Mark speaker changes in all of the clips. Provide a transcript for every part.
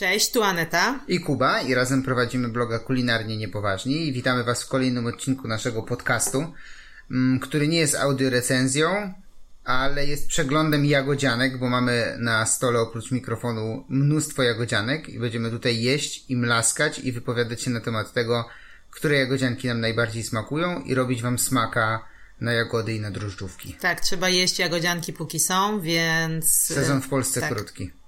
Speaker 1: Cześć, tu Aneta.
Speaker 2: I Kuba i razem prowadzimy bloga Kulinarnie Niepoważni i witamy Was w kolejnym odcinku naszego podcastu, mm, który nie jest audiorecenzją, ale jest przeglądem jagodzianek, bo mamy na stole oprócz mikrofonu mnóstwo jagodzianek i będziemy tutaj jeść i mlaskać i wypowiadać się na temat tego, które jagodzianki nam najbardziej smakują i robić Wam smaka na jagody i na drożdżówki.
Speaker 1: Tak, trzeba jeść jagodzianki póki są, więc...
Speaker 2: Sezon w Polsce
Speaker 1: tak.
Speaker 2: krótki.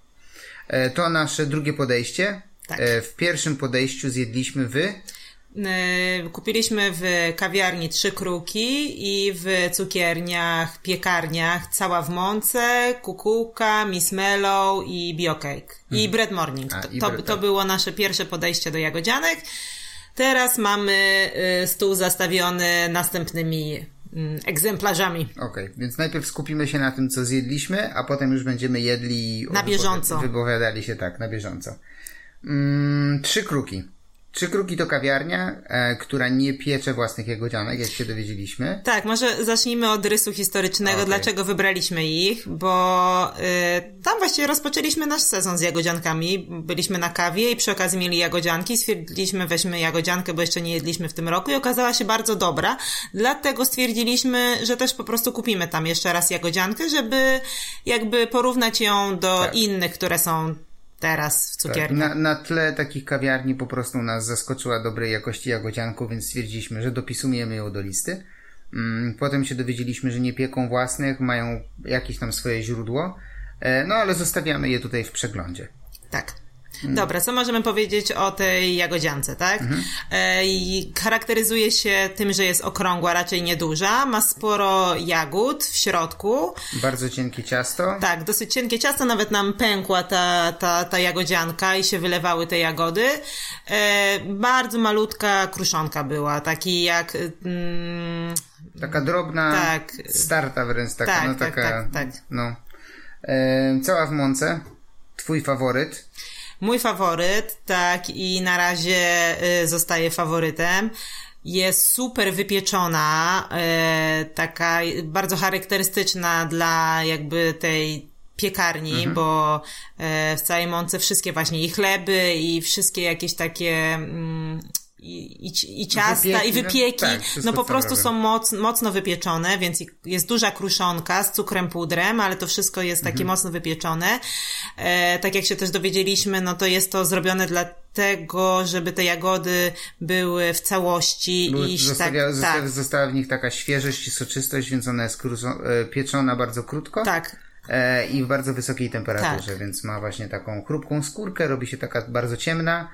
Speaker 2: E, To nasze drugie podejście.
Speaker 1: Tak.
Speaker 2: E, W pierwszym podejściu zjedliśmy wy
Speaker 1: Yy, Kupiliśmy w kawiarni trzy kruki i w cukierniach, piekarniach Cała w Mące, Kukułka, Miss Mellow i Biocake. I Bread Morning.
Speaker 2: A,
Speaker 1: To,
Speaker 2: i
Speaker 1: to,
Speaker 2: Bread-
Speaker 1: to było nasze pierwsze podejście do jagodzianek. Teraz mamy y, stół zastawiony następnymi egzemplarzami.
Speaker 2: Okej, więc najpierw skupimy się na tym, co zjedliśmy, a potem już będziemy jedli
Speaker 1: Na bieżąco.
Speaker 2: Wypowiadali się tak, na bieżąco. Mm, trzy kruki. Trzy kruki to kawiarnia, e, która nie piecze własnych jagodzianek, jak się dowiedzieliśmy.
Speaker 1: Tak, może zacznijmy od rysu historycznego,
Speaker 2: Okej.
Speaker 1: dlaczego wybraliśmy ich, bo y, tam właściwie rozpoczęliśmy nasz sezon z jagodziankami. Byliśmy na kawie i przy okazji mieli jagodzianki. Stwierdziliśmy, weźmy jagodziankę, bo jeszcze nie jedliśmy w tym roku i okazała się bardzo dobra. Dlatego stwierdziliśmy, że też po prostu kupimy tam jeszcze raz jagodziankę, żeby jakby porównać ją do
Speaker 2: Tak.
Speaker 1: innych, które są teraz w
Speaker 2: Tak,
Speaker 1: cukierni.
Speaker 2: na, na tle takich kawiarni po prostu nas zaskoczyła dobrej jakości jagodzianką, więc stwierdziliśmy, że dopisujemy ją do listy. Mm, Potem się dowiedzieliśmy, że nie pieką własnych, mają jakieś tam swoje źródło, e, no ale zostawiamy je tutaj w przeglądzie.
Speaker 1: Tak. Dobra, co możemy powiedzieć o tej jagodziance, tak? E, i charakteryzuje się tym, że jest okrągła, raczej nieduża, ma sporo jagód w środku.
Speaker 2: Bardzo cienkie ciasto.
Speaker 1: Tak, dosyć cienkie ciasto, nawet nam pękła ta, ta, ta jagodzianka i się wylewały te jagody. E, bardzo malutka kruszonka była, taki jak... Mm,
Speaker 2: Taka drobna,
Speaker 1: Tak.
Speaker 2: starta wręcz taka,
Speaker 1: Tak,
Speaker 2: no
Speaker 1: tak,
Speaker 2: taka,
Speaker 1: tak, tak.
Speaker 2: no. E, cała w mące. Twój faworyt.
Speaker 1: Mój faworyt, tak, i na razie y, zostaje faworytem. Jest super wypieczona, y, taka bardzo charakterystyczna dla jakby tej piekarni, bo y, w całej mące wszystkie właśnie i chleby i wszystkie jakieś takie mm, i, i, i ciasta
Speaker 2: Wypieki,
Speaker 1: i
Speaker 2: no,
Speaker 1: wypieki,
Speaker 2: tak, wszystko
Speaker 1: no po prostu są moc, mocno wypieczone, więc jest duża kruszonka z cukrem pudrem, ale to wszystko jest
Speaker 2: Mhm.
Speaker 1: takie mocno wypieczone. E, tak jak się też dowiedzieliśmy, no to jest to zrobione dlatego, żeby te jagody były w całości
Speaker 2: Były-
Speaker 1: i
Speaker 2: Zostawia,
Speaker 1: tak,
Speaker 2: została,
Speaker 1: tak,
Speaker 2: została w nich taka świeżość i soczystość, więc ona jest e, pieczona bardzo krótko.
Speaker 1: tak,
Speaker 2: E, I w bardzo wysokiej temperaturze,
Speaker 1: Tak.
Speaker 2: więc ma właśnie taką chrupką skórkę, robi się taka bardzo ciemna.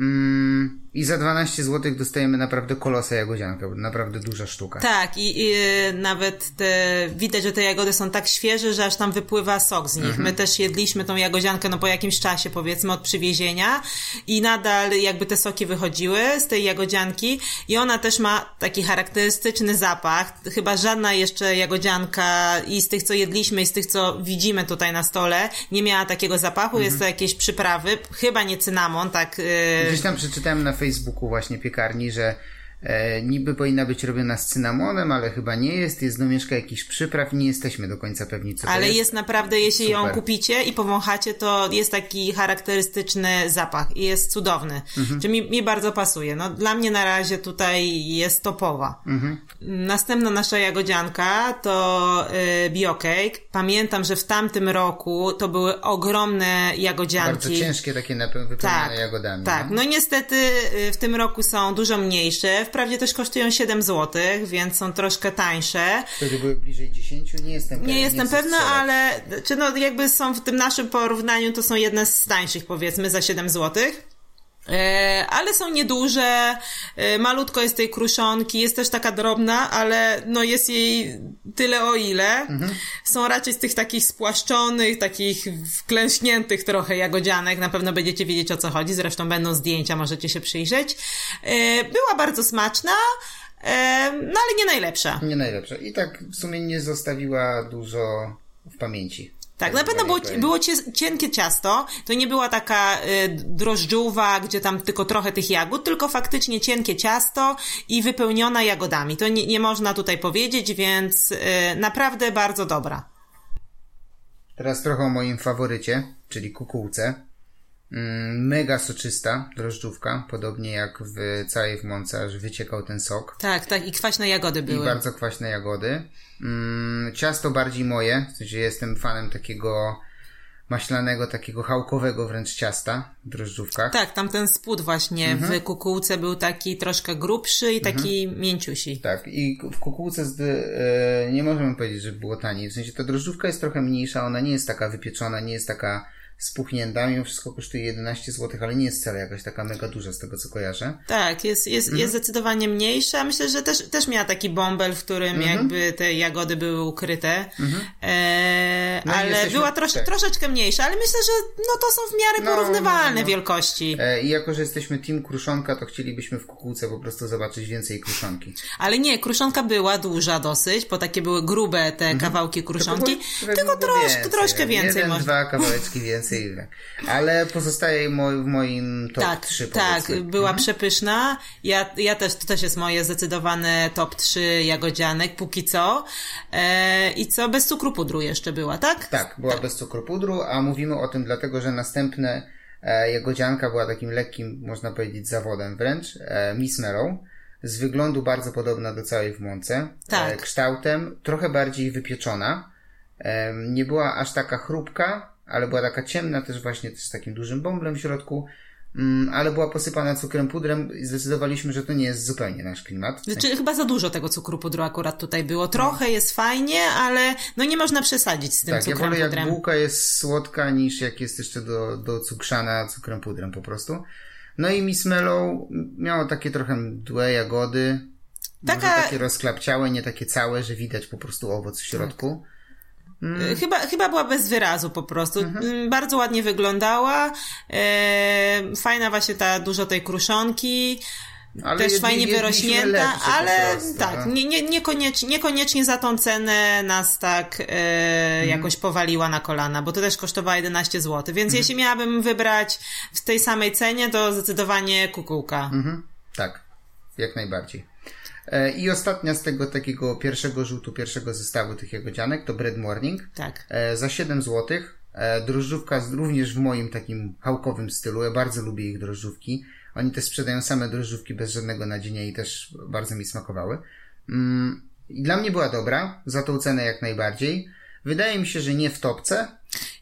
Speaker 2: Mm, I za 12 zł dostajemy naprawdę kolosa jagodziankę, naprawdę duża sztuka.
Speaker 1: tak i, i nawet te, widać, że te jagody są tak świeże, że aż tam wypływa sok z nich.
Speaker 2: Mhm.
Speaker 1: My też jedliśmy tą jagodziankę no po jakimś czasie powiedzmy od przywiezienia i nadal jakby te soki wychodziły z tej jagodzianki i ona też ma taki charakterystyczny zapach. Chyba żadna jeszcze jagodzianka i z tych, co jedliśmy i z tych, co widzimy tutaj na stole, nie miała takiego zapachu. Jest to
Speaker 2: Mhm.
Speaker 1: jakieś przyprawy, chyba nie cynamon, tak... Yy,
Speaker 2: Gdzieś tam przeczytałem na Facebooku właśnie piekarni, że e, niby powinna być robiona z cynamonem, ale chyba nie jest. Jest domieszka jakichś przypraw i nie jesteśmy do końca pewni, co
Speaker 1: Ale
Speaker 2: to jest.
Speaker 1: jest naprawdę, jeśli ją
Speaker 2: Super.
Speaker 1: kupicie i powąchacie, to jest taki charakterystyczny zapach i jest cudowny.
Speaker 2: Mhm.
Speaker 1: Czy mi, mi bardzo pasuje. No, dla mnie na razie tutaj jest topowa.
Speaker 2: Mhm.
Speaker 1: Następna nasza jagodzianka to y, Biocake. Pamiętam, że w tamtym roku to były ogromne jagodzianki.
Speaker 2: Bardzo ciężkie takie wypełnione
Speaker 1: Tak,
Speaker 2: jagodami.
Speaker 1: tak.
Speaker 2: no.
Speaker 1: No niestety y, w tym roku są dużo mniejsze. Wprawdzie też kosztują 7 zł, więc są troszkę tańsze.
Speaker 2: Wtedy były bliżej 10, nie jestem pewien.
Speaker 1: Nie jestem pewna, ale czy no jakby są w tym naszym porównaniu, to są jedne z tańszych powiedzmy za 7 złotych. E, ale są nieduże, e, malutko jest tej kruszonki, jest też taka drobna, ale no jest jej tyle o ile. Są raczej z tych takich spłaszczonych, takich wklęśniętych trochę jagodzianek, na pewno będziecie wiedzieć o co chodzi, zresztą będą zdjęcia, możecie się przyjrzeć. E, była bardzo smaczna, no ale nie najlepsza.
Speaker 2: Nie najlepsze. I tak w sumie nie zostawiła dużo w pamięci.
Speaker 1: Tak, na pewno było, było cie- cienkie ciasto. To nie była taka y, drożdżówa, gdzie tam tylko trochę tych jagód, tylko faktycznie cienkie ciasto i wypełniona jagodami. To nie, nie można tutaj powiedzieć, więc y, naprawdę bardzo dobra.
Speaker 2: Teraz trochę o moim faworycie, czyli kukułce. Mm, mega soczysta drożdżówka, podobnie jak w całej w Mące, aż wyciekał ten sok.
Speaker 1: Tak, tak, i kwaśne jagody były.
Speaker 2: I bardzo kwaśne jagody. Mm, ciasto bardziej moje, w sensie jestem fanem takiego maślanego, takiego chałkowego wręcz ciasta w drożdżówkach.
Speaker 1: Tak, tam ten spód właśnie
Speaker 2: Mhm.
Speaker 1: w kukułce był taki troszkę grubszy i taki mięciusi.
Speaker 2: Tak, i w kukułce z, e, nie możemy powiedzieć, że było taniej. W sensie ta drożdżówka jest trochę mniejsza, ona nie jest taka wypieczona, nie jest taka spuchnięta. Mimo wszystko kosztuje 11 zł, ale nie jest wcale jakaś taka mega duża z tego co kojarzę.
Speaker 1: Tak, jest, jest,
Speaker 2: Mhm.
Speaker 1: jest zdecydowanie mniejsza. Myślę, że też, też miała taki bąbel, w którym
Speaker 2: Mhm.
Speaker 1: jakby te jagody były ukryte. E,
Speaker 2: No
Speaker 1: ale
Speaker 2: jesteśmy-
Speaker 1: była trosz,
Speaker 2: tak.
Speaker 1: troszeczkę mniejsza, ale myślę, że no to są w miarę
Speaker 2: No,
Speaker 1: porównywalne
Speaker 2: no,
Speaker 1: wielkości.
Speaker 2: E, I jako, że jesteśmy team kruszonka, to chcielibyśmy w kukułce po prostu zobaczyć więcej kruszonki.
Speaker 1: Ale nie, kruszonka była duża dosyć, bo takie były grube te kawałki kruszonki.
Speaker 2: Mhm. Tylko było-
Speaker 1: Tylko troszkę, troszkę więcej
Speaker 2: Jeden,
Speaker 1: może.
Speaker 2: dwa kawałeczki więcej. Tak. Ale pozostaje mo- w moim top
Speaker 1: Tak,
Speaker 2: 3
Speaker 1: tak,
Speaker 2: powiedzmy.
Speaker 1: była przepyszna. Ja, ja też, to też jest moje zdecydowane top 3 jagodzianek, póki co. E, I co, bez cukru pudru jeszcze była, tak?
Speaker 2: Tak, była bez cukru pudru, a mówimy o tym dlatego, że następne e, jagodzianka była takim lekkim, można powiedzieć, zawodem wręcz. E, Miss Mellow. Z wyglądu bardzo podobna do całej w mące.
Speaker 1: Tak.
Speaker 2: E, kształtem trochę bardziej wypieczona. E, nie była aż taka chrupka, ale była taka ciemna też właśnie z takim dużym bąblem w środku. Mm, ale była posypana cukrem pudrem i zdecydowaliśmy, że to nie jest zupełnie nasz klimat.
Speaker 1: Znaczy, chyba za dużo tego cukru pudru akurat tutaj było. Trochę jest fajnie, ale no nie można przesadzić z tym
Speaker 2: Tak, ja
Speaker 1: cukrem
Speaker 2: wolę jak
Speaker 1: pudrem.
Speaker 2: bułka jest słodka niż jak jest jeszcze do, do cukrzana cukrem pudrem po prostu. No i Miss Mellow miało takie trochę mdłe jagody. Taka... Może takie rozklapciałe, nie takie całe, że widać po prostu owoc w środku.
Speaker 1: E, Chyba, chyba była bez wyrazu po prostu.
Speaker 2: Mhm.
Speaker 1: Mm, Bardzo ładnie wyglądała. E, fajna właśnie ta, dużo tej kruszonki.
Speaker 2: Ale
Speaker 1: też
Speaker 2: jedli-
Speaker 1: fajnie wyrośnięta, ale
Speaker 2: prostu,
Speaker 1: tak,
Speaker 2: no.
Speaker 1: nie, nie, niekoniecznie, niekoniecznie za tą cenę nas tak e,
Speaker 2: Mhm.
Speaker 1: jakoś powaliła na kolana, bo to też kosztowała 11 zł.
Speaker 2: Mhm.
Speaker 1: Więc jeśli miałabym wybrać w tej samej cenie, to zdecydowanie kukułka.
Speaker 2: Mhm. Tak, jak najbardziej. E, I ostatnia z tego takiego pierwszego rzutu, pierwszego zestawu tych jagodzianek to Bread Morning.
Speaker 1: Tak.
Speaker 2: E, za 7 zł. E, drożdżówka również w moim takim chałkowym stylu. Ja bardzo lubię ich drożdżówki. Oni też sprzedają same drożdżówki bez żadnego nadzienia i też bardzo mi smakowały. Mm, i dla mnie była dobra, za tą cenę jak najbardziej. Wydaje mi się, że nie w topce.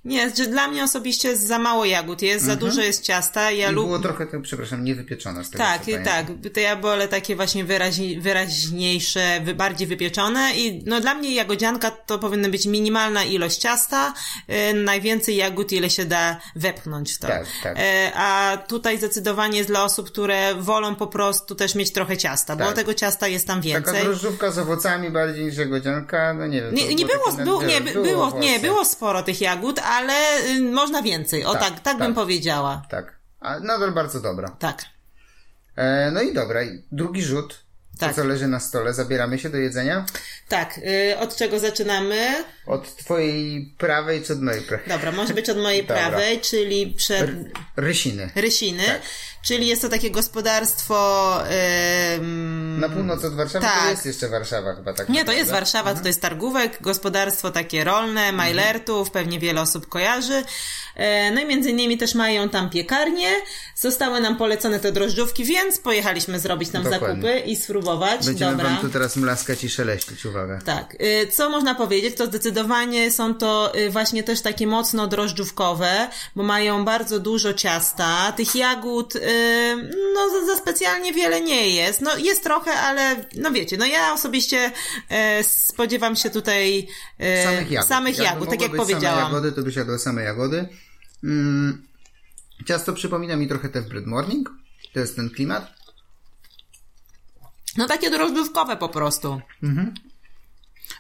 Speaker 1: Nie, że dla mnie osobiście jest za mało jagód, jest za dużo jest ciasta. Ja
Speaker 2: Mhm. I
Speaker 1: lubię.
Speaker 2: było trochę, to, przepraszam, niewypieczone z tego
Speaker 1: Tak, tak. Te jabole takie właśnie wyraźni, wyraźniejsze, wy, bardziej wypieczone i no dla mnie jagodzianka to powinna być minimalna ilość ciasta, y, najwięcej jagód ile się da wepchnąć w to.
Speaker 2: Tak, tak.
Speaker 1: E, a tutaj zdecydowanie jest dla osób, które wolą po prostu też mieć trochę ciasta, bo
Speaker 2: Tak.
Speaker 1: tego ciasta jest tam
Speaker 2: Taka
Speaker 1: więcej.
Speaker 2: drożdżówka z owocami bardziej niż jagodzianka, no nie wiem.
Speaker 1: Nie, nie było,
Speaker 2: na-
Speaker 1: nie, by- było, nie, było sporo tych jagód, ale y, można więcej. O
Speaker 2: Tak,
Speaker 1: tak, tak,
Speaker 2: tak.
Speaker 1: bym powiedziała.
Speaker 2: Tak, a nadal bardzo dobra.
Speaker 1: Tak.
Speaker 2: E, no i dobra, drugi rzut.
Speaker 1: Tak.
Speaker 2: To, co leży na stole, zabieramy się do jedzenia.
Speaker 1: Tak, y, od czego zaczynamy?
Speaker 2: Od twojej prawej czy od mojej prawej?
Speaker 1: Dobra, może być od mojej prawej, czyli przed
Speaker 2: Rysiny.
Speaker 1: Rysiny,
Speaker 2: Tak.
Speaker 1: Czyli jest to takie gospodarstwo. ym,
Speaker 2: Na północ od Warszawy
Speaker 1: tak.
Speaker 2: to jest jeszcze Warszawa chyba tak.
Speaker 1: Nie, to jest. Warszawa, to jest targówek, gospodarstwo takie rolne, Majlertów, pewnie wiele osób kojarzy. E, No i między innymi też mają tam piekarnię. Zostały nam polecone te drożdżówki, więc pojechaliśmy zrobić tam
Speaker 2: Dokładnie.
Speaker 1: zakupy i spróbować.
Speaker 2: Będziemy
Speaker 1: Dobra.
Speaker 2: wam tu teraz mlaskać i szeleścić, uwaga.
Speaker 1: Tak. Y, Co można powiedzieć, to zdecydowanie są to y, właśnie też takie mocno drożdżówkowe, bo mają bardzo dużo ciasta. Tych jagód, no za, za specjalnie wiele nie jest. No jest trochę, ale no wiecie, no ja osobiście y, spodziewam się tutaj y,
Speaker 2: Samych jagód.
Speaker 1: samych jagód, tak jak powiedziałam.
Speaker 2: Same jagody, to byś jadła same jagody. Mm, ciasto przypomina mi trochę te w Bread Morning. To jest ten klimat.
Speaker 1: No takie drożdżówkowe po prostu.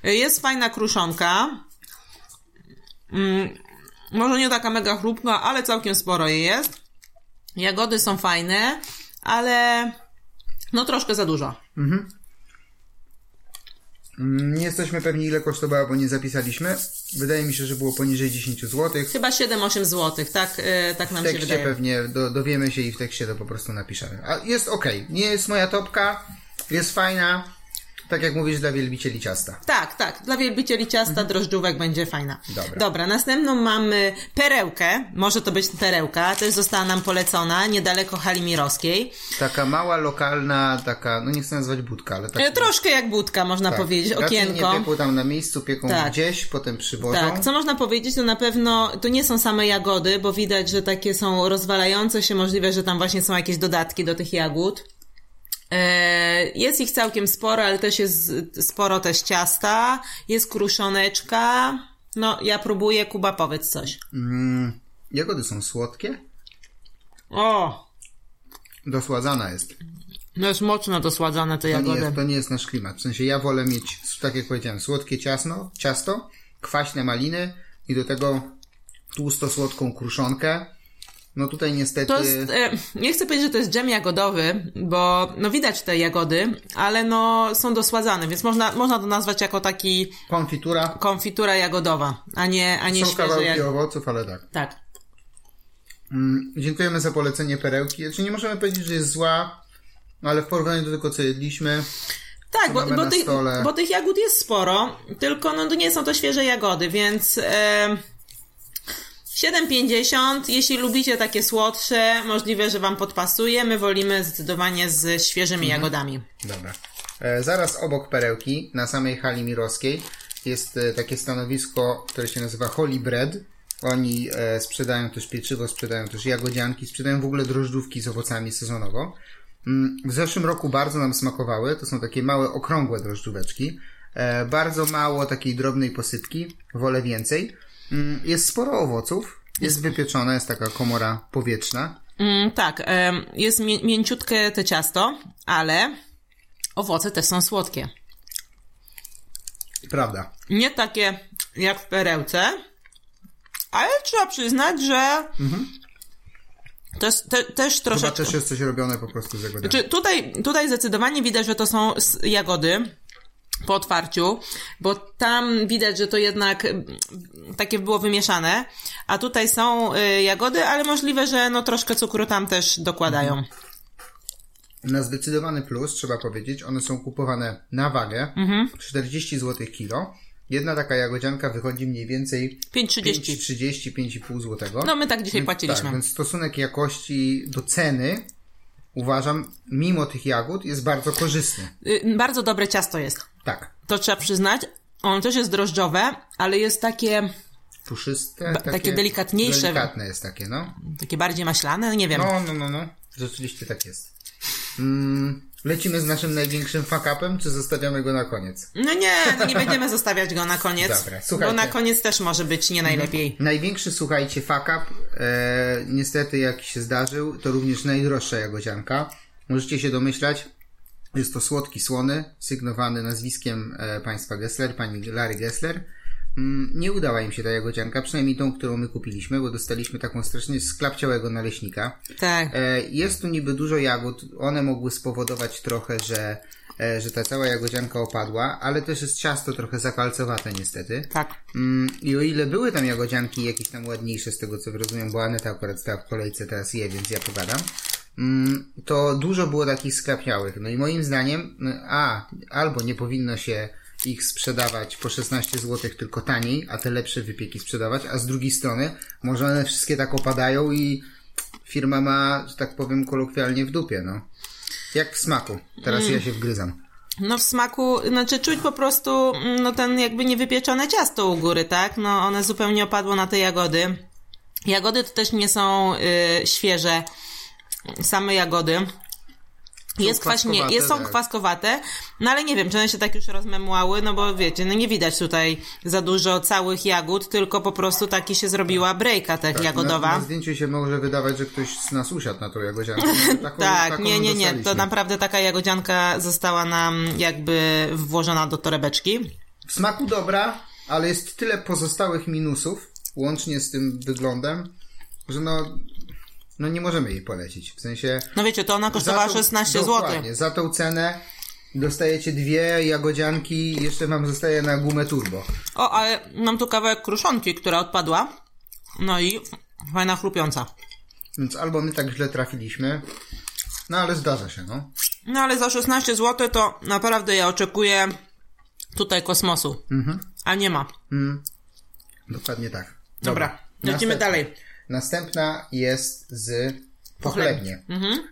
Speaker 1: Y, Jest fajna kruszonka. Mm, może nie taka mega chrupka, ale całkiem sporo jej jest. Jagody są fajne, ale no troszkę za dużo.
Speaker 2: Mm, Nie jesteśmy pewni ile kosztowała, bo nie zapisaliśmy. Wydaje mi się, że było poniżej 10 zł.
Speaker 1: Chyba 7-8 zł, tak, y, tak nam
Speaker 2: W
Speaker 1: się
Speaker 2: tekście
Speaker 1: wydaje.
Speaker 2: pewnie do, dowiemy się i w tekście to po prostu napiszemy. A jest ok. Nie jest moja topka. Jest fajna. Tak jak mówisz, dla wielbicieli ciasta.
Speaker 1: Tak, tak. Dla wielbicieli ciasta
Speaker 2: Mhm.
Speaker 1: drożdżówek będzie fajna.
Speaker 2: Dobra.
Speaker 1: Dobra, następną mamy perełkę. Może to być perełka. Też została nam polecona niedaleko hali mirowskiej.
Speaker 2: Taka mała, lokalna, taka, no nie chcę nazwać budka, ale taka...
Speaker 1: E, Troszkę jak budka, można
Speaker 2: tak.
Speaker 1: powiedzieć. Okienko.
Speaker 2: nie pieką tam na miejscu, pieką
Speaker 1: Tak.
Speaker 2: gdzieś, potem przywożą.
Speaker 1: Tak, co można powiedzieć, to na pewno to nie są same jagody, bo widać, że takie są rozwalające się, możliwe, że tam właśnie są jakieś dodatki do tych jagód. E, Jest ich całkiem sporo, ale też jest sporo też ciasta, jest kruszoneczka. No, ja próbuję, Kuba, powiedz coś.
Speaker 2: Mm, jagody są słodkie.
Speaker 1: O,
Speaker 2: Dosładzana jest.
Speaker 1: no jest mocno dosładzane te
Speaker 2: To nie, jest, to nie jest nasz klimat. W sensie ja wolę mieć, tak jak powiedziałem, słodkie ciasno, ciasto, kwaśne maliny i do tego tłusto-słodką kruszonkę. No tutaj niestety...
Speaker 1: To jest, e, nie chcę powiedzieć, że to jest dżem jagodowy, bo no widać te jagody, ale no są dosładzane, więc można, można to nazwać jako taki
Speaker 2: Konfitura.
Speaker 1: konfitura jagodowa, a nie, a nie
Speaker 2: Są kawałki
Speaker 1: jagody.
Speaker 2: owoców, ale tak.
Speaker 1: Tak.
Speaker 2: Mm, dziękujemy za polecenie perełki. Znaczy nie możemy powiedzieć, że jest zła, no ale w porównaniu do tego, co jedliśmy,
Speaker 1: Tak, bo, bo, tych, bo tych jagód jest sporo, tylko no, nie są to świeże jagody, więc e, 7,50. Jeśli lubicie takie słodsze, możliwe, że Wam podpasuje. My wolimy zdecydowanie z świeżymi
Speaker 2: Mhm.
Speaker 1: jagodami.
Speaker 2: Dobra. E, zaraz obok perełki, na samej hali mirowskiej, jest e, takie stanowisko, które się nazywa Holy Bread. Oni e, sprzedają też pieczywo, sprzedają też jagodzianki, sprzedają w ogóle drożdżówki z owocami sezonowo. Mm, w zeszłym roku bardzo nam smakowały. To są takie małe, okrągłe drożdżóweczki. E, bardzo mało takiej drobnej posypki. Wolę więcej. Mm, jest sporo owoców. Jest wypieczona, jest taka komora powietrzna.
Speaker 1: Mm, tak, jest mię- mięciutkie te ciasto, ale owoce też są słodkie.
Speaker 2: Prawda.
Speaker 1: Nie takie jak w perełce, ale trzeba przyznać, że to jest te, też
Speaker 2: Chyba
Speaker 1: troszeczkę...
Speaker 2: też jest coś robione po prostu z jagodami.
Speaker 1: Znaczy, tutaj, tutaj zdecydowanie widać, że to są jagody po otwarciu, bo tam widać, że to jednak mm, takie było wymieszane, a tutaj są y, jagody, ale możliwe, że no troszkę cukru tam też dokładają.
Speaker 2: Na zdecydowany plus trzeba powiedzieć, one są kupowane na wagę,
Speaker 1: Mhm.
Speaker 2: 40 zł kilo. Jedna taka jagodzianka wychodzi mniej więcej
Speaker 1: 5,30.
Speaker 2: 5,30, 5,5 zł.
Speaker 1: No my tak dzisiaj płaciliśmy.
Speaker 2: Tak, więc stosunek jakości do ceny uważam, mimo tych jagód, jest bardzo korzystny.
Speaker 1: Y, Bardzo dobre ciasto jest.
Speaker 2: Tak.
Speaker 1: To trzeba przyznać. Ono też jest drożdżowe, ale jest takie,
Speaker 2: Puszyste,
Speaker 1: Ba- takie delikatniejsze.
Speaker 2: Delikatne jest takie, no.
Speaker 1: takie bardziej maślane, nie wiem.
Speaker 2: No, no, no, no. Rzeczywiście tak jest. Mm, lecimy z naszym największym fuck-upem, czy zostawiamy go na koniec?
Speaker 1: No nie, to nie będziemy zostawiać go na koniec.
Speaker 2: Dobra,
Speaker 1: bo
Speaker 2: słuchajcie.
Speaker 1: na koniec też może być nie najlepiej.
Speaker 2: Największy, słuchajcie, fuck up, e, niestety jak się zdarzył, to również najdroższa jagodzianka. Możecie się domyślać, jest to słodki słony, sygnowany nazwiskiem e, państwa Gessler, pani Lary Gessler. Mm, nie udała im się ta jagodzianka, przynajmniej tą, którą my kupiliśmy, bo dostaliśmy taką strasznie sklapciałego naleśnika.
Speaker 1: Tak.
Speaker 2: E, Jest tu niby dużo jagód, one mogły spowodować trochę, że, e, że ta cała jagodzianka opadła, ale też jest ciasto trochę zakalcowate niestety.
Speaker 1: Tak.
Speaker 2: Mm, I o ile były tam jagodzianki jakieś tam ładniejsze z tego co rozumiem, bo Aneta akurat stała w kolejce, teraz je, więc ja pogadam, mm, to dużo było takich sklapniałych. No i moim zdaniem, a, albo nie powinno się ich sprzedawać po 16 zł, tylko taniej, a te lepsze wypieki sprzedawać, a z drugiej strony może one wszystkie tak opadają i firma ma, że tak powiem kolokwialnie w dupie, no. Jak w smaku. Teraz ja się wgryzam.
Speaker 1: No w smaku, znaczy czuć po prostu mm, no ten jakby niewypieczone ciasto u góry, tak? No one zupełnie opadło na te jagody. Jagody to też nie są y, świeże, same jagody. Jest kwaśnie, jest, są
Speaker 2: tak.
Speaker 1: kwaskowate, no ale nie wiem, czy one się tak już rozmemłały, no bo wiecie, no nie widać tutaj za dużo całych jagód, tylko po prostu taki się zrobiła brejka tak, jagodowa.
Speaker 2: Na, na zdjęciu się może wydawać, że ktoś z nas usiadł na tą jagodziankę. Taką,
Speaker 1: Tak,
Speaker 2: taką
Speaker 1: nie, nie, nie. To naprawdę taka jagodzianka została nam jakby włożona do torebeczki.
Speaker 2: W smaku dobra, ale jest tyle pozostałych minusów, łącznie z tym wyglądem, że no, no nie możemy jej polecić. W sensie...
Speaker 1: No wiecie, to ona kosztowała
Speaker 2: za tą-
Speaker 1: 16 zł.
Speaker 2: Dokładnie, za tą cenę dostajecie dwie jagodzianki i jeszcze wam zostaje na gumę turbo.
Speaker 1: O, ale mam tu kawałek kruszonki, która odpadła. No i fajna chrupiąca.
Speaker 2: Więc albo my tak źle trafiliśmy, no ale zdarza się, no.
Speaker 1: No ale za 16 zł to naprawdę ja oczekuję tutaj kosmosu. A nie ma.
Speaker 2: Dokładnie tak.
Speaker 1: Dobra, lecimy
Speaker 2: Następna.
Speaker 1: dalej.
Speaker 2: Następna jest z pochlebnie.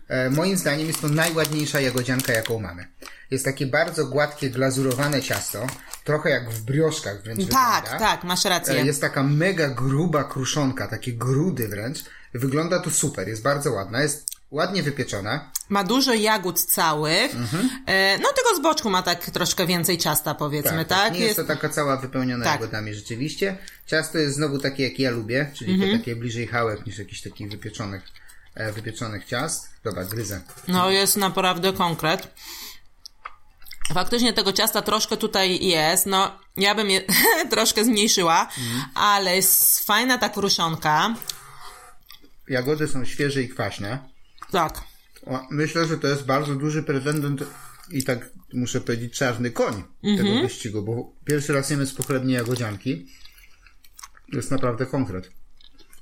Speaker 2: E, moim zdaniem jest to najładniejsza jagodzianka, jaką mamy. Jest takie bardzo gładkie, glazurowane ciasto, trochę jak w brioszkach wręcz
Speaker 1: Tak,
Speaker 2: wygląda.
Speaker 1: tak, masz
Speaker 2: E,
Speaker 1: rację.
Speaker 2: Jest taka mega gruba kruszonka, takie grudy wręcz. Wygląda to super, jest bardzo ładna, jest ładnie wypieczona.
Speaker 1: Ma dużo jagód całych.
Speaker 2: Mhm.
Speaker 1: E, no tego z boczku ma tak troszkę więcej ciasta, powiedzmy, tak?
Speaker 2: Nie jest to taka cała wypełniona
Speaker 1: Tak.
Speaker 2: jagodami rzeczywiście. Ciasto jest znowu takie, jak ja lubię, czyli
Speaker 1: Mhm.
Speaker 2: takie bliżej chałek niż jakichś takich wypieczonych, e, wypieczonych ciast. Dobra, gryzę.
Speaker 1: No jest naprawdę konkret. Faktycznie tego ciasta troszkę tutaj jest, no ja bym je troszkę zmniejszyła,
Speaker 2: Mhm.
Speaker 1: ale jest fajna ta kruszonka.
Speaker 2: Jagody są świeże i kwaśne.
Speaker 1: Tak.
Speaker 2: Myślę, że to jest bardzo duży pretendent i tak muszę powiedzieć czarny koń
Speaker 1: Mhm.
Speaker 2: tego wyścigu, bo pierwszy raz jemy z pochlebnie jagodzianki. Jest naprawdę konkret.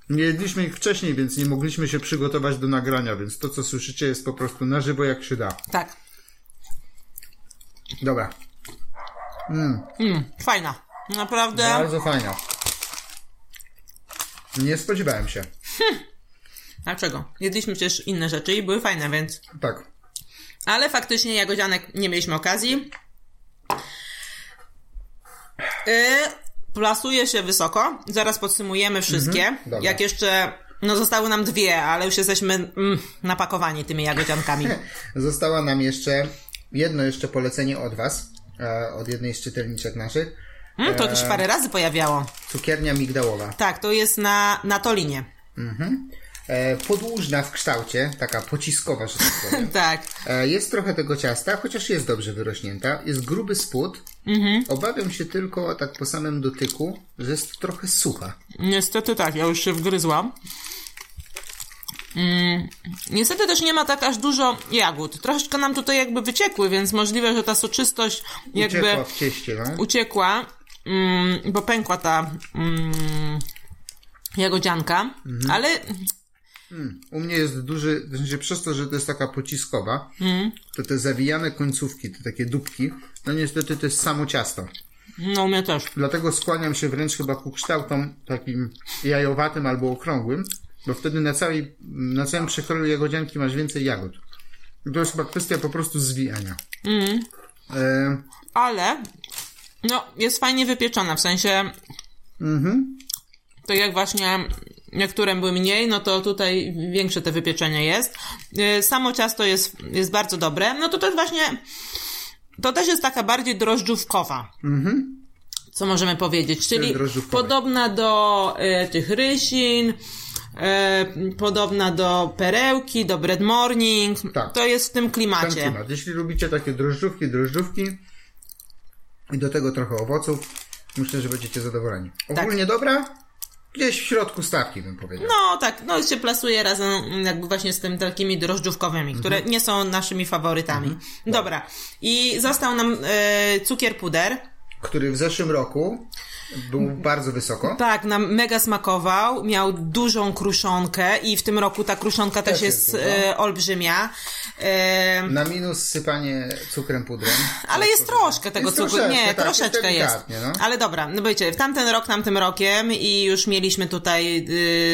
Speaker 2: Nie jedliśmy ich wcześniej, więc nie mogliśmy się przygotować do nagrania, więc to, co słyszycie, jest po prostu na żywo, jak się da.
Speaker 1: Tak.
Speaker 2: Dobra,
Speaker 1: Mm, fajna. Naprawdę.
Speaker 2: bardzo fajna. Nie spodziewałem się.
Speaker 1: Dlaczego? Jedliśmy przecież inne rzeczy i były fajne, więc.
Speaker 2: Tak.
Speaker 1: Ale faktycznie jagodzianek nie mieliśmy okazji. Yy, plasuje się wysoko. Zaraz podsumujemy wszystkie.
Speaker 2: Mhm.
Speaker 1: Jak jeszcze. No zostały nam dwie, ale już jesteśmy mm, napakowani tymi jagodziankami.
Speaker 2: Została nam jeszcze jedno jeszcze polecenie od Was, e, od jednej z czytelniczek naszych.
Speaker 1: Mm, to też parę razy pojawiało.
Speaker 2: Cukiernia migdałowa.
Speaker 1: Tak, to jest na, na Tolinie.
Speaker 2: E, podłużna w kształcie, taka pociskowa, że tak powiem.
Speaker 1: Tak.
Speaker 2: E, Jest trochę tego ciasta, chociaż jest dobrze wyrośnięta. Jest gruby spód. Obawiam się tylko tak po samym dotyku, że jest trochę sucha.
Speaker 1: Niestety tak, ja już się wgryzłam. Mm, niestety też nie ma tak aż dużo jagód. Troszeczkę nam tutaj jakby wyciekły, więc możliwe, że ta soczystość jakby
Speaker 2: Uciekła w cieście, no.
Speaker 1: uciekła, mm, bo pękła ta mm, jagodzianka, ale
Speaker 2: U mnie jest duży, w sensie przez to, że to jest taka pociskowa, to te zawijane końcówki, te takie dupki, no niestety to jest samo ciasto.
Speaker 1: no u mnie też.
Speaker 2: Dlatego skłaniam się wręcz chyba ku kształtom takim jajowatym albo okrągłym, bo wtedy na, całej, na całym przekroju jagodzianki masz więcej jagód. I to jest chyba kwestia po prostu zwijania. E,
Speaker 1: Ale no, jest fajnie wypieczona, w sensie to jak właśnie niektóre były mniej, no to tutaj większe te wypieczenie jest. Yy, Samo ciasto jest, jest bardzo dobre. No to też właśnie to też jest taka bardziej drożdżówkowa. Co możemy powiedzieć? Czyli podobna do y, tych rysin, y, podobna do perełki, do bread morning.
Speaker 2: Tak.
Speaker 1: To jest w tym
Speaker 2: ten
Speaker 1: klimacie.
Speaker 2: klimat. Jeśli lubicie takie drożdżówki, drożdżówki i do tego trochę owoców, myślę, że będziecie zadowoleni. Ogólnie dobra? Gdzieś w środku stawki bym powiedział.
Speaker 1: No tak, no się plasuje razem jakby właśnie z tym takimi drożdżówkowymi, które
Speaker 2: Mhm.
Speaker 1: nie są naszymi faworytami. Dobra. I został nam e, cukier puder.
Speaker 2: Który w zeszłym roku był bardzo wysoko.
Speaker 1: Tak, nam mega smakował, miał dużą kruszonkę i w tym roku ta kruszonka też,
Speaker 2: Też jest
Speaker 1: jest e, olbrzymia. E,
Speaker 2: Na minus sypanie cukrem pudrem.
Speaker 1: ale jest troszkę tego
Speaker 2: Jest
Speaker 1: cukru.
Speaker 2: troszeczkę,
Speaker 1: Nie,
Speaker 2: tak,
Speaker 1: troszeczkę
Speaker 2: jest
Speaker 1: jest.
Speaker 2: no.
Speaker 1: Ale dobra, no wiecie, w tamten rok, tamtym rokiem i już mieliśmy tutaj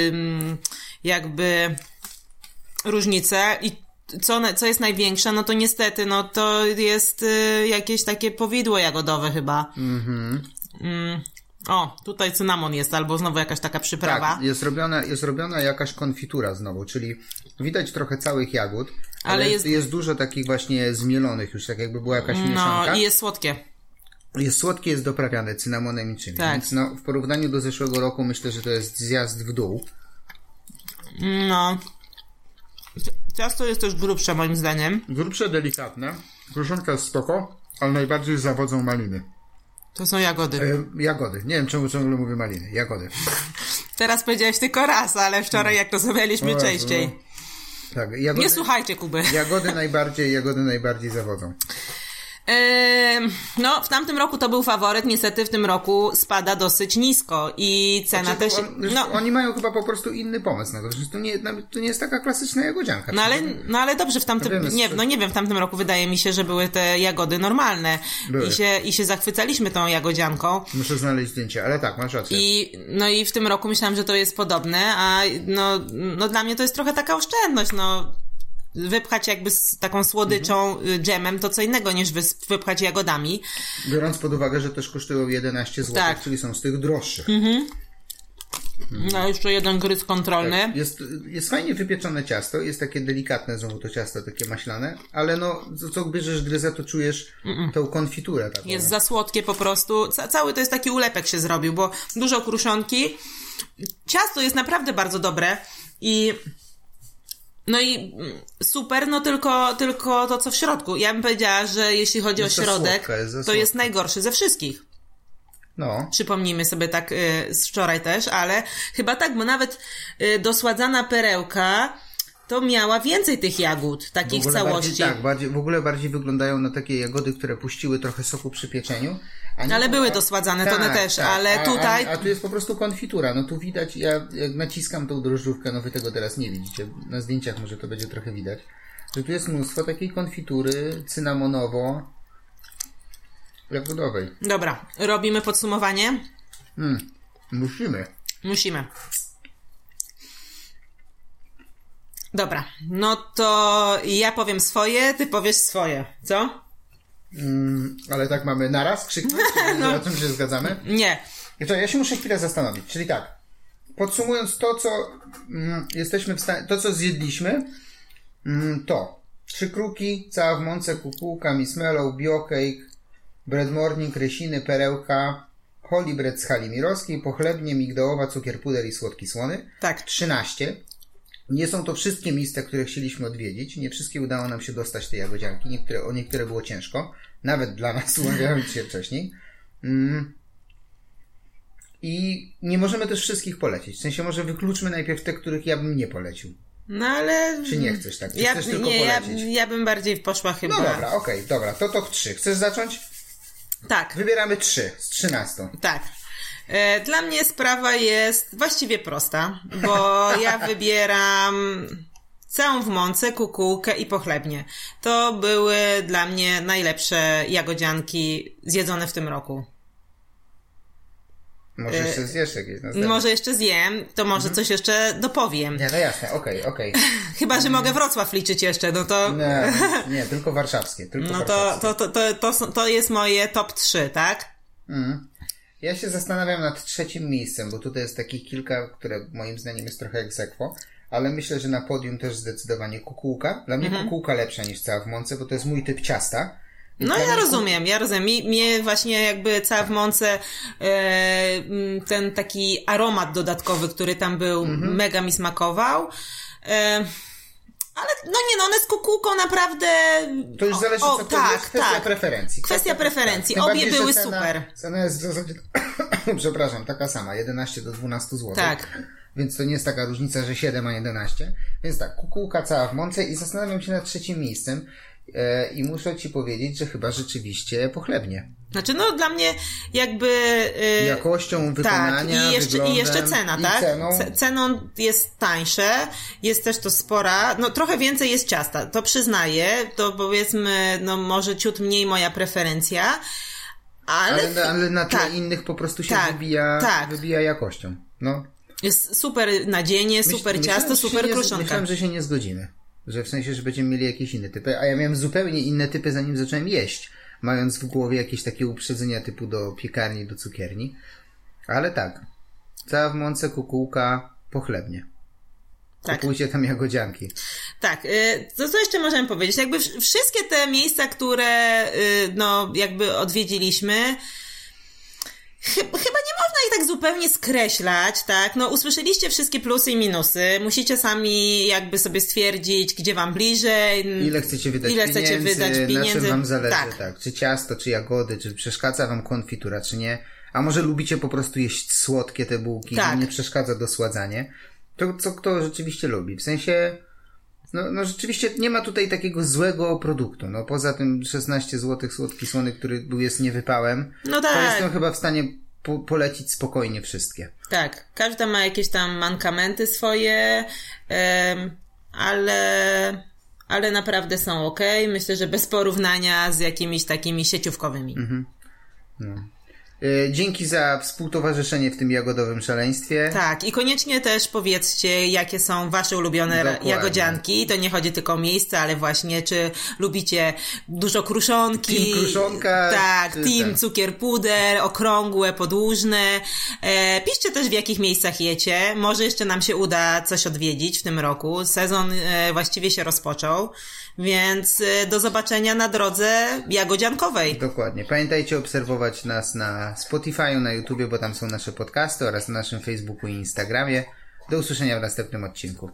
Speaker 1: ym, jakby różnicę i co, co jest największe, no to niestety, no to jest y, jakieś takie powidło jagodowe chyba.
Speaker 2: Mhm.
Speaker 1: Mm. O, tutaj cynamon jest, albo znowu jakaś taka przyprawa.
Speaker 2: Tak, jest robiona, jest robiona jakaś konfitura znowu, czyli widać trochę całych jagód, ale,
Speaker 1: Ale
Speaker 2: jest,
Speaker 1: jest-
Speaker 2: dużo takich właśnie zmielonych już, tak jakby była jakaś
Speaker 1: No
Speaker 2: mieszanka.
Speaker 1: i jest słodkie.
Speaker 2: Jest słodkie, jest doprawiane cynamonem i czymś,
Speaker 1: Tak.
Speaker 2: więc no, w porównaniu do zeszłego roku myślę, że to jest zjazd w dół.
Speaker 1: No. Ci- Ciasto jest też grubsze moim zdaniem.
Speaker 2: Grubsze, delikatne, kruszonka jest spoko, ale najbardziej zawodzą maliny.
Speaker 1: To są jagody.
Speaker 2: E, jagody, nie wiem czemu ciągle mówię maliny, jagody.
Speaker 1: Teraz powiedziałeś tylko raz, ale wczoraj jak rozmawialiśmy
Speaker 2: O Jezu,
Speaker 1: częściej.
Speaker 2: Tak, jagody,
Speaker 1: Nie słuchajcie Kuby.
Speaker 2: jagody najbardziej, jagody najbardziej zawodzą.
Speaker 1: No, w tamtym roku to był faworyt, niestety w tym roku spada dosyć nisko i cena
Speaker 2: Znaczy,
Speaker 1: też...
Speaker 2: on,
Speaker 1: No,
Speaker 2: Oni mają chyba po prostu inny pomysł na to, że to nie, to nie jest taka klasyczna jagodzianka.
Speaker 1: no, ale, no ale dobrze, w tamtym...
Speaker 2: Wiemy,
Speaker 1: Nie, no nie wiem, w tamtym roku wydaje mi się, że były te jagody normalne
Speaker 2: Były.
Speaker 1: i się, i się zachwycaliśmy tą jagodzianką.
Speaker 2: Muszę znaleźć zdjęcie, ale tak, masz rację.
Speaker 1: I, no i w tym roku myślałam, że to jest podobne, a no, no dla mnie to jest trochę taka oszczędność, no. Wypchać jakby z taką słodyczą, y, dżemem, to co innego niż wypchać jagodami.
Speaker 2: Biorąc pod uwagę, że też kosztują 11 zł,
Speaker 1: Tak.
Speaker 2: czyli są z tych droższych.
Speaker 1: No jeszcze jeden gryz kontrolny.
Speaker 2: Jest, jest fajnie wypieczone ciasto, jest takie delikatne znowu to ciasto, takie maślane, ale no, co, co bierzesz gryzę, to czujesz tą konfiturę taką.
Speaker 1: Jest za słodkie po prostu. Ca- cały to jest taki ulepek się zrobił, bo dużo kruszonki. Ciasto jest naprawdę bardzo dobre i no i mm, super, no tylko, tylko to co w środku. Ja bym powiedziała, że jeśli chodzi
Speaker 2: Jest
Speaker 1: o
Speaker 2: za
Speaker 1: środek,
Speaker 2: słodka, jest
Speaker 1: to jest
Speaker 2: słodka.
Speaker 1: najgorszy ze wszystkich.
Speaker 2: No,
Speaker 1: Przypomnijmy sobie tak y, z wczoraj też, ale chyba tak, bo nawet y, dosładzana perełka to miała więcej tych jagód,
Speaker 2: w
Speaker 1: takich
Speaker 2: ogóle
Speaker 1: całości.
Speaker 2: bardziej, tak, bardziej, w ogóle bardziej wyglądają na takie jagody, które puściły trochę soku przy pieczeniu. nie-
Speaker 1: Ale były dosładzane, to one też, ale
Speaker 2: a,
Speaker 1: tutaj-
Speaker 2: A, a tu jest po prostu konfitura, no tu widać, ja jak naciskam tą drożdżówkę, no wy tego teraz nie widzicie, na zdjęciach może to będzie trochę widać, że tu jest mnóstwo takiej konfitury cynamonowo jagodowej.
Speaker 1: Dobra, robimy podsumowanie?
Speaker 2: Hmm, musimy.
Speaker 1: Musimy. Dobra, no to ja powiem swoje, ty powiesz swoje, co?
Speaker 2: Mm, ale tak mamy naraz krzyknąć, no. na czym się zgadzamy?
Speaker 1: Nie.
Speaker 2: To ja się muszę chwilę zastanowić. Czyli tak, podsumując to, co mm, jesteśmy w stanie, to, co zjedliśmy, mm, to trzy kruki, cała w mące, kukułka, mismellow, biocake, bread morning, rysiny, perełka, holy bread z hali mirowskiej, pochlebnie, migdałowa, cukier puder i słodki słony.
Speaker 1: Tak.
Speaker 2: 13. Nie są to wszystkie miejsca, które chcieliśmy odwiedzić. Nie wszystkie udało nam się dostać tej jagodzianki. Niektóre, o niektóre było ciężko. Nawet dla nas, umawiając się wcześniej. Mm. I nie możemy też wszystkich polecić. W sensie może wykluczmy najpierw te, których ja bym nie polecił.
Speaker 1: No ale...
Speaker 2: Czy nie chcesz tak? Czy
Speaker 1: Ja,
Speaker 2: chcesz tylko
Speaker 1: nie, ja,
Speaker 2: polecić?
Speaker 1: ja bym bardziej poszła chyba...
Speaker 2: No dobra, okej, dobra. To top 3. Chcesz zacząć?
Speaker 1: Tak,
Speaker 2: Wybieramy 3 z 13.
Speaker 1: tak. E, Dla mnie sprawa jest właściwie prosta, bo ja wybieram całą w mące, kukułkę i pochlebnie. To były dla mnie najlepsze jagodzianki zjedzone w tym roku.
Speaker 2: Może jeszcze zjesz jakieś następne.
Speaker 1: E, Może jeszcze zjem, to może coś jeszcze dopowiem.
Speaker 2: Nie, no jasne, okej, okej.
Speaker 1: Chyba, że mogę Wrocław liczyć jeszcze, no to...
Speaker 2: Nie, nie, tylko warszawskie. Tylko
Speaker 1: No to,
Speaker 2: warszawskie.
Speaker 1: to, to, to, to, są- to jest moje top 3, tak?
Speaker 2: Mhm. Ja się zastanawiam nad trzecim miejscem, bo tutaj jest takich kilka, które moim zdaniem jest trochę egzekwo, ale myślę, że na podium też zdecydowanie kukułka. Dla mnie kukułka lepsza niż cała w mące, bo to jest mój typ ciasta. Więc
Speaker 1: No ja
Speaker 2: mnie
Speaker 1: rozumiem, ja rozumiem. Mi, mnie właśnie jakby cała w mące e, ten taki aromat dodatkowy, który tam był,
Speaker 2: Mhm.
Speaker 1: mega mi smakował. E, ale no nie no, one z kukułką naprawdę...
Speaker 2: To już zależy,
Speaker 1: o,
Speaker 2: co to
Speaker 1: tak,
Speaker 2: jest kwestia
Speaker 1: tak.
Speaker 2: preferencji.
Speaker 1: Kwestia preferencji.
Speaker 2: Tym
Speaker 1: Obie były
Speaker 2: cena,
Speaker 1: super.
Speaker 2: Cena jest w zasadzie, przepraszam, taka sama, 11 do 12 zł.
Speaker 1: Tak.
Speaker 2: Więc to nie jest taka różnica, że 7 a 11. Więc tak, kukułka cała w mące i zastanawiam się nad trzecim miejscem i muszę Ci powiedzieć, że chyba rzeczywiście pochlebnie.
Speaker 1: Znaczy no dla mnie jakby... e,
Speaker 2: Jakością
Speaker 1: Tak,
Speaker 2: wykonania,
Speaker 1: i jeszcze, i
Speaker 2: wyglądem,
Speaker 1: jeszcze cena,
Speaker 2: i
Speaker 1: tak?
Speaker 2: Ceną.
Speaker 1: Ce- Ceną jest tańsze, jest też to spora, no trochę więcej jest ciasta, to przyznaję, to powiedzmy, no może ciut mniej moja preferencja, ale,
Speaker 2: Ale, ale na tle
Speaker 1: tak.
Speaker 2: innych po prostu się
Speaker 1: Tak,
Speaker 2: wybija,
Speaker 1: tak.
Speaker 2: wybija jakością. No.
Speaker 1: jest super nadzienie, super
Speaker 2: Myśl-
Speaker 1: ciasto,
Speaker 2: myślałem,
Speaker 1: super kruszonka.
Speaker 2: Myślałem, że się nie zgodzimy. Że w sensie, że będziemy mieli jakieś inne typy. A ja miałem zupełnie inne typy, zanim zacząłem jeść. Mając w głowie jakieś takie uprzedzenia typu do piekarni, do cukierni. Ale tak. Cała w mące kukułka pochlebnie.
Speaker 1: Tak.
Speaker 2: Kupujcie tam jagodzianki.
Speaker 1: Tak, y, to co jeszcze możemy powiedzieć? Jakby wsz- wszystkie te miejsca, które y, no jakby odwiedziliśmy, chyba nie można ich tak zupełnie skreślać, tak? No usłyszeliście wszystkie plusy i minusy, musicie sami jakby sobie stwierdzić, gdzie wam bliżej.
Speaker 2: Ile chcecie wydać
Speaker 1: ile
Speaker 2: pieniędzy,
Speaker 1: chcecie wydać
Speaker 2: na czym
Speaker 1: pieniędzy.
Speaker 2: wam zależy,
Speaker 1: Tak.
Speaker 2: tak. Czy ciasto, czy jagody, czy przeszkadza wam konfitura, czy nie. A może lubicie po prostu jeść słodkie te bułki
Speaker 1: Tak.
Speaker 2: i nie przeszkadza dosładzanie. To co kto rzeczywiście lubi. W sensie No, no rzeczywiście nie ma tutaj takiego złego produktu. No poza tym 16 zł słodki słony, który był jest niewypałem,
Speaker 1: No
Speaker 2: to
Speaker 1: tak.
Speaker 2: jestem chyba w stanie po, polecić spokojnie wszystkie.
Speaker 1: Tak, każda ma jakieś tam mankamenty swoje, ale, ale naprawdę są ok. Myślę, że bez porównania z jakimiś takimi sieciówkowymi.
Speaker 2: E, Dzięki za współtowarzyszenie w tym jagodowym szaleństwie.
Speaker 1: Tak, i koniecznie też powiedzcie, jakie są wasze ulubione
Speaker 2: Dokładnie.
Speaker 1: jagodzianki. To nie chodzi tylko o miejsce, ale właśnie, czy lubicie dużo kruszonki.
Speaker 2: Team kruszonka,
Speaker 1: Tak,
Speaker 2: czy
Speaker 1: team
Speaker 2: ten.
Speaker 1: cukier puder, okrągłe, podłużne. E, piszcie też, w jakich miejscach jecie. Może jeszcze nam się uda coś odwiedzić w tym roku. Sezon e, właściwie się rozpoczął, więc e, do zobaczenia na drodze jagodziankowej.
Speaker 2: Dokładnie. Pamiętajcie obserwować nas na Spotify, na YouTubie, bo tam są nasze podcasty oraz na naszym Facebooku i Instagramie. Do usłyszenia w następnym odcinku.